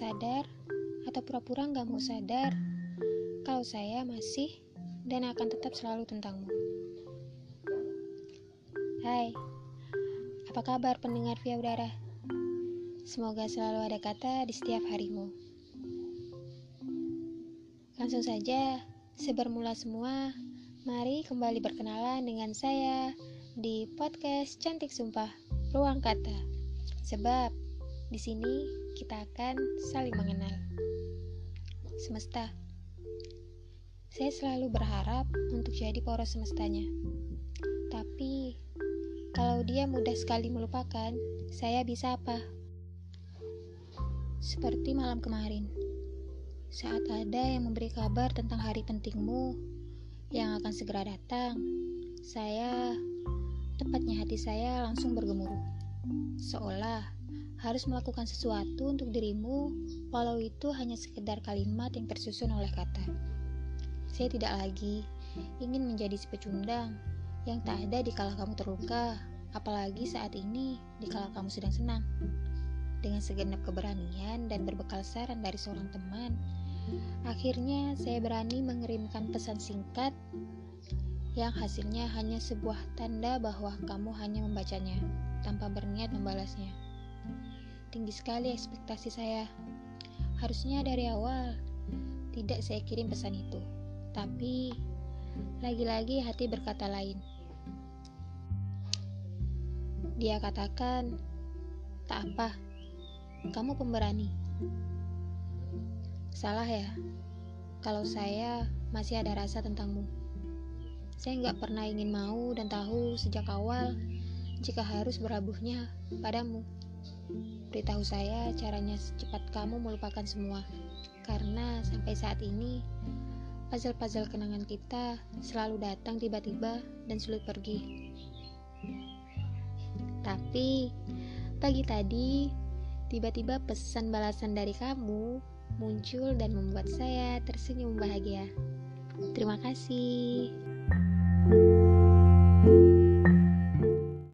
sadar atau pura-pura nggak mau sadar kalau saya masih dan akan tetap selalu tentangmu. Hai, apa kabar pendengar via udara? Semoga selalu ada kata di setiap harimu. Langsung saja, sebermula semua, mari kembali berkenalan dengan saya di podcast Cantik Sumpah Ruang Kata. Sebab di sini kita akan saling mengenal. Semesta. Saya selalu berharap untuk jadi poros semestanya. Tapi kalau dia mudah sekali melupakan, saya bisa apa? Seperti malam kemarin, saat ada yang memberi kabar tentang hari pentingmu yang akan segera datang, saya, tepatnya hati saya langsung bergemuruh. Seolah harus melakukan sesuatu untuk dirimu, walau itu hanya sekedar kalimat yang tersusun oleh kata. Saya tidak lagi ingin menjadi si pecundang yang tak ada di kala kamu terluka, apalagi saat ini di kala kamu sedang senang. Dengan segenap keberanian dan berbekal saran dari seorang teman, akhirnya saya berani mengirimkan pesan singkat yang hasilnya hanya sebuah tanda bahwa kamu hanya membacanya tanpa berniat membalasnya. Tinggi sekali ekspektasi saya. Harusnya dari awal tidak saya kirim pesan itu. Tapi lagi-lagi hati berkata lain. Dia katakan, "Tak apa, kamu pemberani." Salah ya, kalau saya masih ada rasa tentangmu. Saya nggak pernah ingin mau dan tahu sejak awal jika harus berabuhnya padamu. Beritahu saya caranya secepat kamu melupakan semua, karena sampai saat ini puzzle-puzzle kenangan kita selalu datang tiba-tiba dan sulit pergi. Tapi pagi tadi tiba-tiba pesan balasan dari kamu muncul dan membuat saya tersenyum bahagia. Terima kasih.